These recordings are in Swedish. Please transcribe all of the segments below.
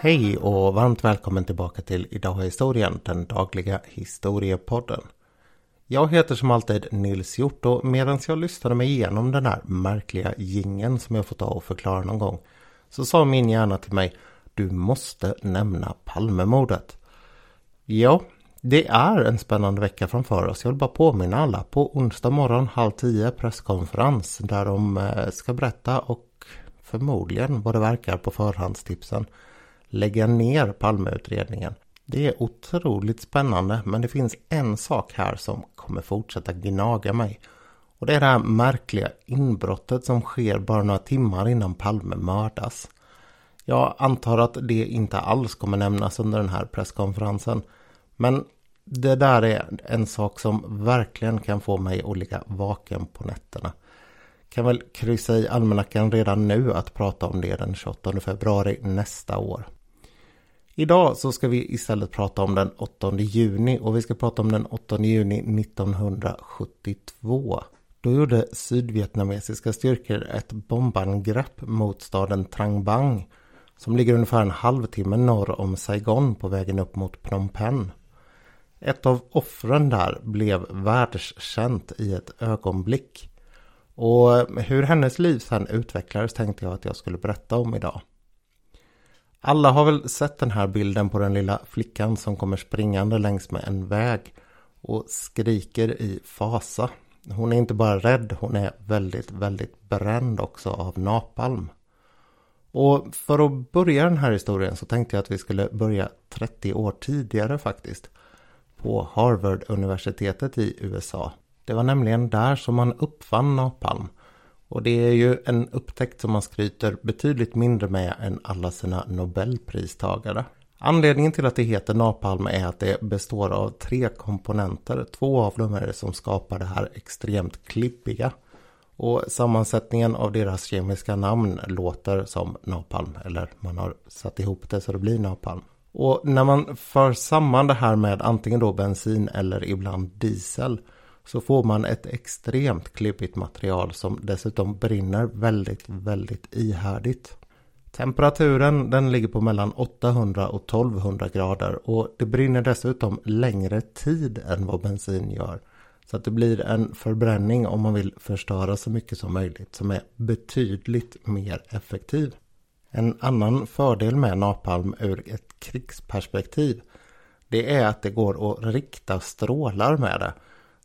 Hej och varmt välkommen tillbaka till Idag är historien, den dagliga historiepodden. Jag heter som alltid Nils Hjort och medan jag lyssnade mig igenom den här märkliga gingen som jag fått ta och förklara någon gång så sa min hjärna till mig du måste nämna Palmemordet. Ja, det är en spännande vecka framför oss. Jag vill bara påminna alla på onsdag morgon halv tio presskonferens där de eh, ska berätta och förmodligen vad det verkar på förhandstipsen lägga ner Palmeutredningen. Det är otroligt spännande men det finns en sak här som kommer fortsätta gnaga mig. Och det är det här märkliga inbrottet som sker bara några timmar innan Palme mördas. Jag antar att det inte alls kommer nämnas under den här presskonferensen. Men det där är en sak som verkligen kan få mig att ligga vaken på nätterna. Kan väl kryssa i almanackan redan nu att prata om det den 28 februari nästa år. Idag så ska vi istället prata om den 8 juni och vi ska prata om den 8 juni 1972. Då gjorde sydvietnamesiska styrkor ett bombangrepp mot staden Trang Bang som ligger ungefär en halvtimme norr om Saigon på vägen upp mot Phnom Penh. Ett av offren där blev världskänt i ett ögonblick. Och hur hennes liv sen utvecklades tänkte jag att jag skulle berätta om idag. Alla har väl sett den här bilden på den lilla flickan som kommer springande längs med en väg och skriker i fasa. Hon är inte bara rädd, hon är väldigt, väldigt bränd också av napalm. Och för att börja den här historien så tänkte jag att vi skulle börja 30 år tidigare faktiskt. På Harvard-universitetet i USA. Det var nämligen där som man uppfann napalm. Och det är ju en upptäckt som man skryter betydligt mindre med än alla sina Nobelpristagare. Anledningen till att det heter napalm är att det består av tre komponenter. Två av dem är det som skapar det här extremt klibbiga. Och sammansättningen av deras kemiska namn låter som napalm. Eller man har satt ihop det så det blir napalm. Och när man för samman det här med antingen då bensin eller ibland diesel så får man ett extremt klibbigt material som dessutom brinner väldigt, väldigt ihärdigt. Temperaturen den ligger på mellan 800 och 1200 grader och det brinner dessutom längre tid än vad bensin gör. Så att det blir en förbränning om man vill förstöra så mycket som möjligt som är betydligt mer effektiv. En annan fördel med napalm ur ett krigsperspektiv det är att det går att rikta strålar med det.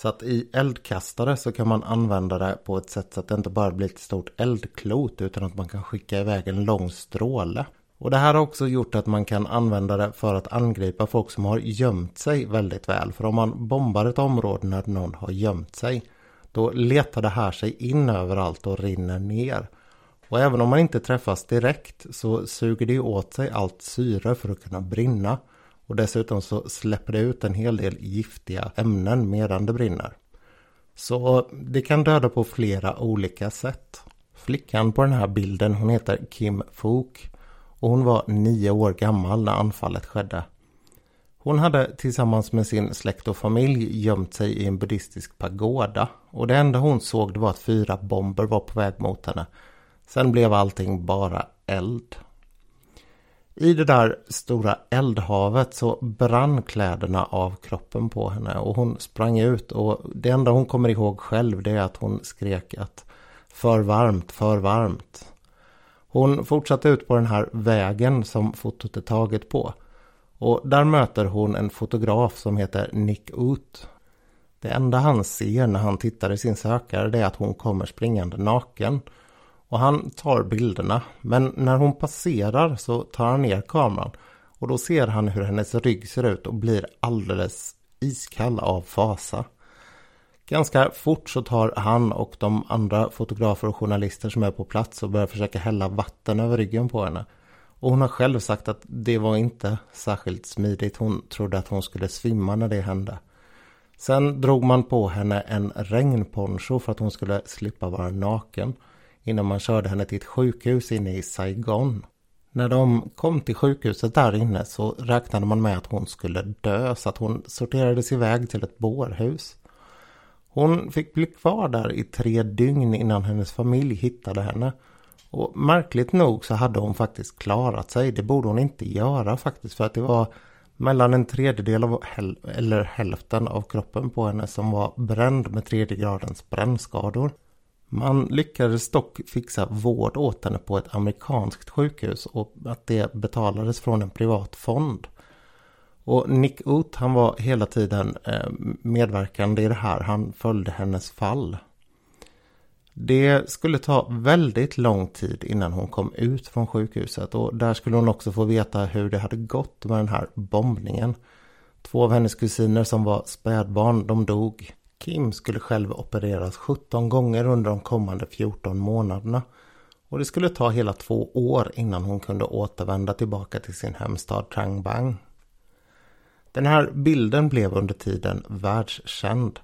Så att i eldkastare så kan man använda det på ett sätt så att det inte bara blir ett stort eldklot utan att man kan skicka iväg en lång stråle. Och det här har också gjort att man kan använda det för att angripa folk som har gömt sig väldigt väl. För om man bombar ett område när någon har gömt sig då letar det här sig in överallt och rinner ner. Och även om man inte träffas direkt så suger det åt sig allt syre för att kunna brinna. Och dessutom så släpper det ut en hel del giftiga ämnen medan det brinner. Så det kan döda på flera olika sätt. Flickan på den här bilden hon heter Kim Fook och hon var nio år gammal när anfallet skedde. Hon hade tillsammans med sin släkt och familj gömt sig i en buddhistisk pagoda och det enda hon såg det var att fyra bomber var på väg mot henne. Sen blev allting bara eld. I det där stora eldhavet så brann kläderna av kroppen på henne och hon sprang ut och det enda hon kommer ihåg själv det är att hon skrek att för varmt, för varmt. Hon fortsatte ut på den här vägen som fotot är taget på. Och där möter hon en fotograf som heter Nick Ut. Det enda han ser när han tittar i sin sökare det är att hon kommer springande naken. Och han tar bilderna. Men när hon passerar så tar han ner kameran. Och då ser han hur hennes rygg ser ut och blir alldeles iskall av fasa. Ganska fort så tar han och de andra fotografer och journalister som är på plats och börjar försöka hälla vatten över ryggen på henne. Och hon har själv sagt att det var inte särskilt smidigt. Hon trodde att hon skulle svimma när det hände. Sen drog man på henne en regnponcho för att hon skulle slippa vara naken. Innan man körde henne till ett sjukhus inne i Saigon. När de kom till sjukhuset där inne så räknade man med att hon skulle dö så att hon sorterades iväg till ett bårhus. Hon fick bli kvar där i tre dygn innan hennes familj hittade henne. Och märkligt nog så hade hon faktiskt klarat sig. Det borde hon inte göra faktiskt för att det var mellan en tredjedel av, eller hälften av kroppen på henne som var bränd med tredje gradens brännskador. Man lyckades dock fixa vård åt henne på ett amerikanskt sjukhus och att det betalades från en privat fond. Och Nick Oot han var hela tiden eh, medverkande i det här. Han följde hennes fall. Det skulle ta väldigt lång tid innan hon kom ut från sjukhuset och där skulle hon också få veta hur det hade gått med den här bombningen. Två av hennes kusiner som var spädbarn, de dog. Kim skulle själv opereras 17 gånger under de kommande 14 månaderna. Och det skulle ta hela två år innan hon kunde återvända tillbaka till sin hemstad Trangbang. Den här bilden blev under tiden världskänd.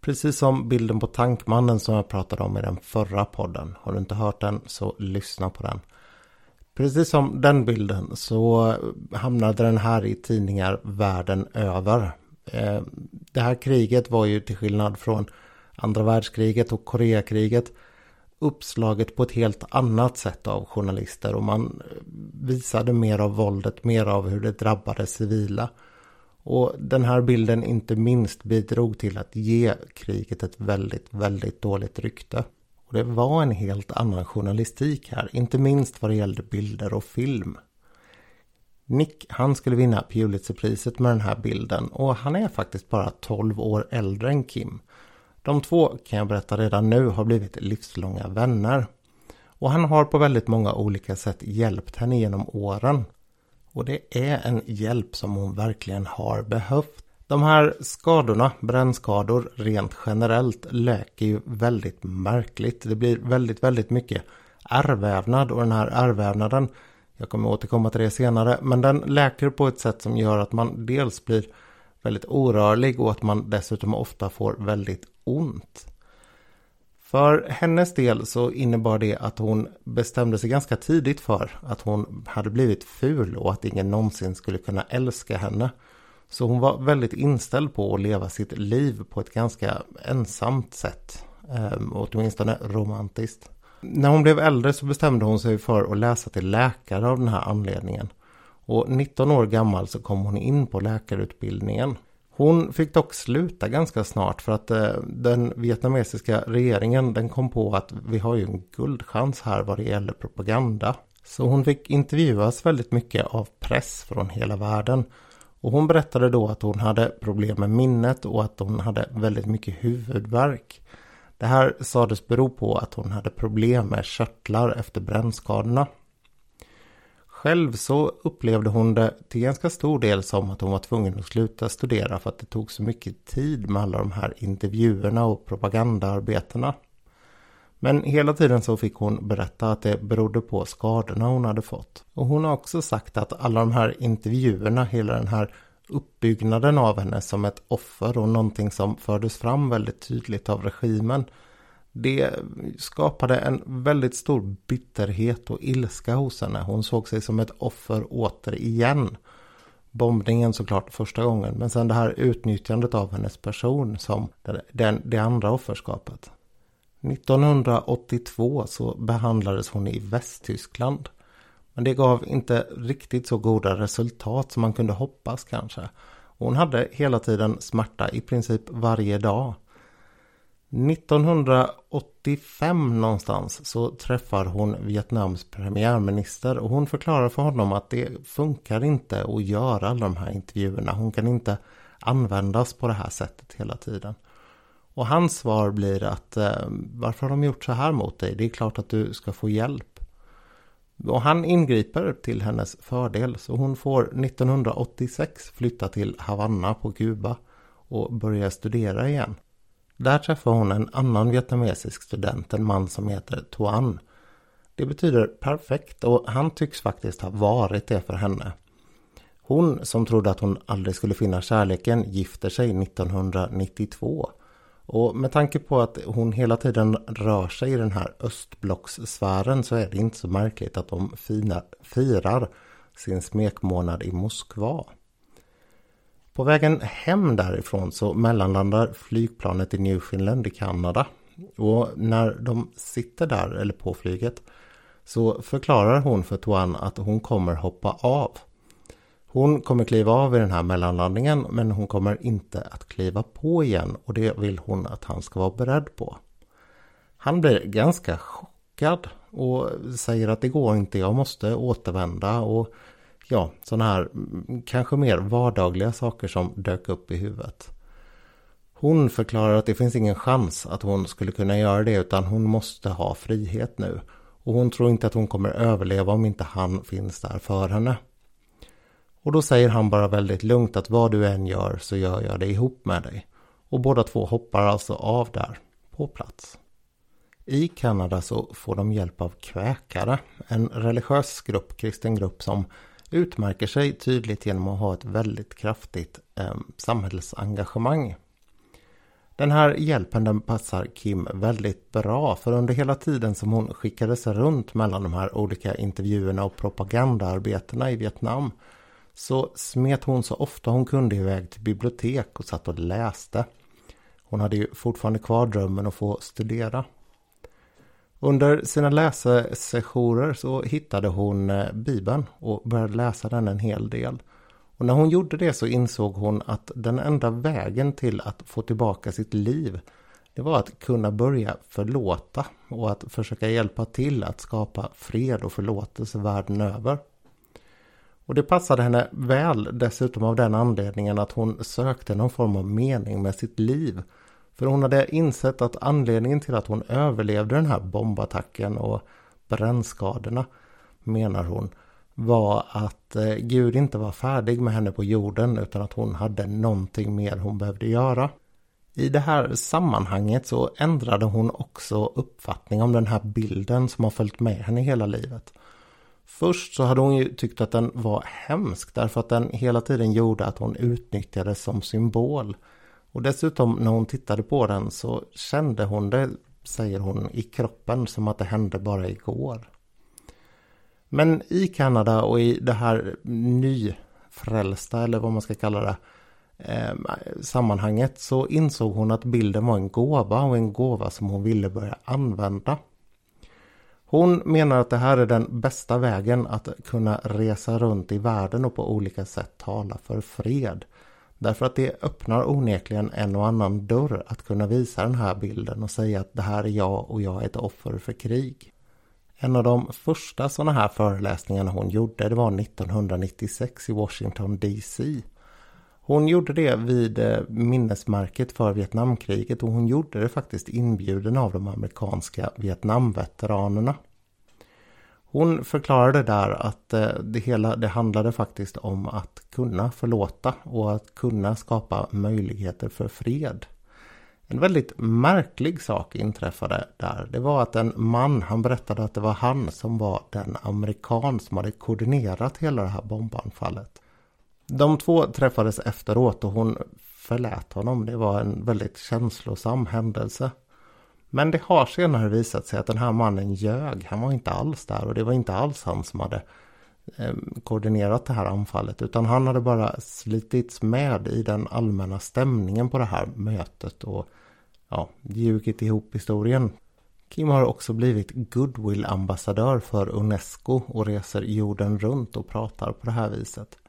Precis som bilden på tankmannen som jag pratade om i den förra podden. Har du inte hört den så lyssna på den. Precis som den bilden så hamnade den här i tidningar världen över. Eh, det här kriget var ju till skillnad från andra världskriget och Koreakriget uppslaget på ett helt annat sätt av journalister och man eh, visade mer av våldet, mer av hur det drabbade civila. Och den här bilden inte minst bidrog till att ge kriget ett väldigt, väldigt dåligt rykte. Och det var en helt annan journalistik här, inte minst vad det gällde bilder och film. Nick, han skulle vinna Pulitzerpriset med den här bilden och han är faktiskt bara 12 år äldre än Kim. De två, kan jag berätta redan nu, har blivit livslånga vänner. Och han har på väldigt många olika sätt hjälpt henne genom åren. Och det är en hjälp som hon verkligen har behövt. De här skadorna, brännskador rent generellt, läker ju väldigt märkligt. Det blir väldigt, väldigt mycket ärrvävnad och den här ärrvävnaden, jag kommer återkomma till det senare, men den läker på ett sätt som gör att man dels blir väldigt orörlig och att man dessutom ofta får väldigt ont. För hennes del så innebar det att hon bestämde sig ganska tidigt för att hon hade blivit ful och att ingen någonsin skulle kunna älska henne. Så hon var väldigt inställd på att leva sitt liv på ett ganska ensamt sätt. Eh, åtminstone romantiskt. När hon blev äldre så bestämde hon sig för att läsa till läkare av den här anledningen. Och 19 år gammal så kom hon in på läkarutbildningen. Hon fick dock sluta ganska snart för att eh, den vietnamesiska regeringen den kom på att vi har ju en guldchans här vad det gäller propaganda. Så hon fick intervjuas väldigt mycket av press från hela världen. Och hon berättade då att hon hade problem med minnet och att hon hade väldigt mycket huvudvärk. Det här sades bero på att hon hade problem med körtlar efter brännskadorna. Själv så upplevde hon det till ganska stor del som att hon var tvungen att sluta studera för att det tog så mycket tid med alla de här intervjuerna och propagandaarbetena. Men hela tiden så fick hon berätta att det berodde på skadorna hon hade fått. Och hon har också sagt att alla de här intervjuerna, hela den här uppbyggnaden av henne som ett offer och någonting som fördes fram väldigt tydligt av regimen det skapade en väldigt stor bitterhet och ilska hos henne. Hon såg sig som ett offer återigen. Bombningen såklart första gången, men sen det här utnyttjandet av hennes person som den, det andra offerskapet. 1982 så behandlades hon i Västtyskland. Men det gav inte riktigt så goda resultat som man kunde hoppas kanske. Hon hade hela tiden smärta i princip varje dag. 1985 någonstans så träffar hon Vietnams premiärminister och hon förklarar för honom att det funkar inte att göra alla de här intervjuerna. Hon kan inte användas på det här sättet hela tiden. Och hans svar blir att eh, varför har de gjort så här mot dig? Det är klart att du ska få hjälp. Och han ingriper till hennes fördel så hon får 1986 flytta till Havanna på Kuba och börja studera igen. Där träffar hon en annan vietnamesisk student, en man som heter Tuan. Det betyder perfekt och han tycks faktiskt ha varit det för henne. Hon som trodde att hon aldrig skulle finna kärleken gifter sig 1992. Och med tanke på att hon hela tiden rör sig i den här östblockssfären så är det inte så märkligt att de firar sin smekmånad i Moskva. På vägen hem därifrån så mellanlandar flygplanet i Newfoundland i Kanada. Och när de sitter där, eller på flyget, så förklarar hon för Tuan att hon kommer hoppa av. Hon kommer kliva av i den här mellanlandningen men hon kommer inte att kliva på igen och det vill hon att han ska vara beredd på. Han blir ganska chockad och säger att det går inte, jag måste återvända och ja, sådana här mm, kanske mer vardagliga saker som dök upp i huvudet. Hon förklarar att det finns ingen chans att hon skulle kunna göra det utan hon måste ha frihet nu. Och hon tror inte att hon kommer överleva om inte han finns där för henne. Och då säger han bara väldigt lugnt att vad du än gör så gör jag det ihop med dig. Och båda två hoppar alltså av där, på plats. I Kanada så får de hjälp av kväkare, en religiös grupp, kristen grupp som utmärker sig tydligt genom att ha ett väldigt kraftigt eh, samhällsengagemang. Den här hjälpen den passar Kim väldigt bra för under hela tiden som hon skickades runt mellan de här olika intervjuerna och propagandaarbetena i Vietnam så smet hon så ofta hon kunde iväg till bibliotek och satt och läste. Hon hade ju fortfarande kvar drömmen att få studera. Under sina läsesessioner så hittade hon eh, Bibeln och började läsa den en hel del. Och när hon gjorde det så insåg hon att den enda vägen till att få tillbaka sitt liv det var att kunna börja förlåta och att försöka hjälpa till att skapa fred och förlåtelse världen över. Och det passade henne väl dessutom av den anledningen att hon sökte någon form av mening med sitt liv. För hon hade insett att anledningen till att hon överlevde den här bombattacken och brännskadorna menar hon var att eh, Gud inte var färdig med henne på jorden utan att hon hade någonting mer hon behövde göra. I det här sammanhanget så ändrade hon också uppfattning om den här bilden som har följt med henne hela livet. Först så hade hon ju tyckt att den var hemsk därför att den hela tiden gjorde att hon utnyttjades som symbol. Och dessutom när hon tittade på den så kände hon det, säger hon, i kroppen som att det hände bara igår. Men i Kanada och i det här nyfrälsta eller vad man ska kalla det eh, sammanhanget så insåg hon att bilden var en gåva och en gåva som hon ville börja använda. Hon menar att det här är den bästa vägen att kunna resa runt i världen och på olika sätt tala för fred. Därför att det öppnar onekligen en och annan dörr att kunna visa den här bilden och säga att det här är jag och jag är ett offer för krig. En av de första sådana här föreläsningarna hon gjorde det var 1996 i Washington DC. Hon gjorde det vid eh, minnesmärket för Vietnamkriget och hon gjorde det faktiskt inbjuden av de amerikanska Vietnamveteranerna. Hon förklarade där att eh, det hela det handlade faktiskt om att kunna förlåta och att kunna skapa möjligheter för fred. En väldigt märklig sak inträffade där. Det var att en man, han berättade att det var han som var den amerikan som hade koordinerat hela det här bombanfallet. De två träffades efteråt och hon förlät honom. Det var en väldigt känslosam händelse. Men det har senare visat sig att den här mannen ljög. Han var inte alls där och det var inte alls han som hade eh, koordinerat det här anfallet utan han hade bara slitits med i den allmänna stämningen på det här mötet och ja, ljugit ihop historien. Kim har också blivit goodwill-ambassadör för Unesco och reser jorden runt och pratar på det här viset.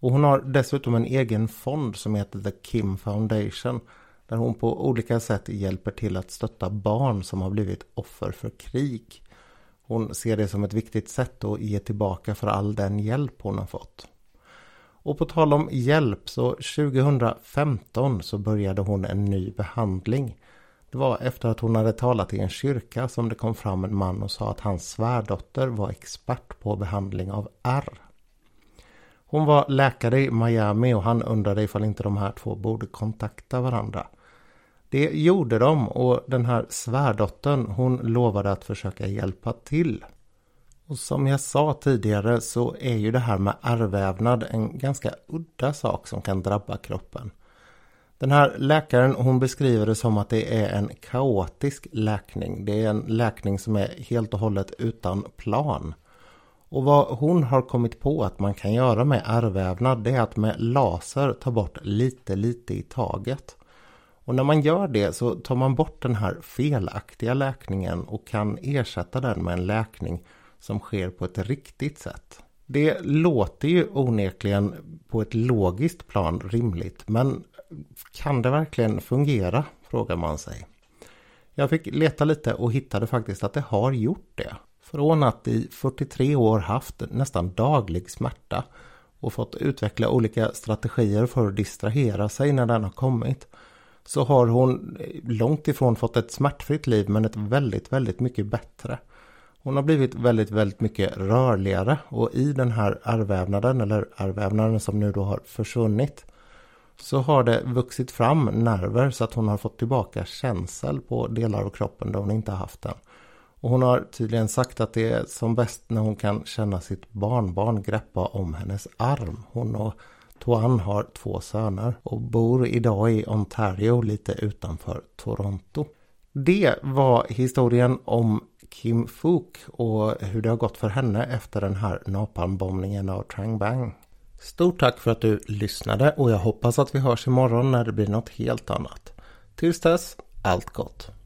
Och hon har dessutom en egen fond som heter The Kim Foundation där hon på olika sätt hjälper till att stötta barn som har blivit offer för krig. Hon ser det som ett viktigt sätt att ge tillbaka för all den hjälp hon har fått. Och på tal om hjälp så 2015 så började hon en ny behandling. Det var efter att hon hade talat i en kyrka som det kom fram en man och sa att hans svärdotter var expert på behandling av R. Hon var läkare i Miami och han undrade ifall inte de här två borde kontakta varandra. Det gjorde de och den här svärdottern hon lovade att försöka hjälpa till. Och som jag sa tidigare så är ju det här med ärrvävnad en ganska udda sak som kan drabba kroppen. Den här läkaren hon beskriver det som att det är en kaotisk läkning. Det är en läkning som är helt och hållet utan plan. Och vad hon har kommit på att man kan göra med ärrvävnad det är att med laser ta bort lite lite i taget. Och när man gör det så tar man bort den här felaktiga läkningen och kan ersätta den med en läkning som sker på ett riktigt sätt. Det låter ju onekligen på ett logiskt plan rimligt men kan det verkligen fungera? frågar man sig. Jag fick leta lite och hittade faktiskt att det har gjort det. Från att i 43 år haft nästan daglig smärta och fått utveckla olika strategier för att distrahera sig när den har kommit så har hon långt ifrån fått ett smärtfritt liv men ett väldigt, väldigt mycket bättre. Hon har blivit väldigt, väldigt mycket rörligare och i den här ärrvävnaden eller ärrvävnaden som nu då har försvunnit så har det vuxit fram nerver så att hon har fått tillbaka känsel på delar av kroppen där hon inte haft den. Och hon har tydligen sagt att det är som bäst när hon kan känna sitt barnbarn greppa om hennes arm. Hon och Toan har två söner och bor idag i Ontario lite utanför Toronto. Det var historien om Kim Fook och hur det har gått för henne efter den här napalmbombningen av Trang Bang. Stort tack för att du lyssnade och jag hoppas att vi hörs imorgon när det blir något helt annat. Tills dess, allt gott!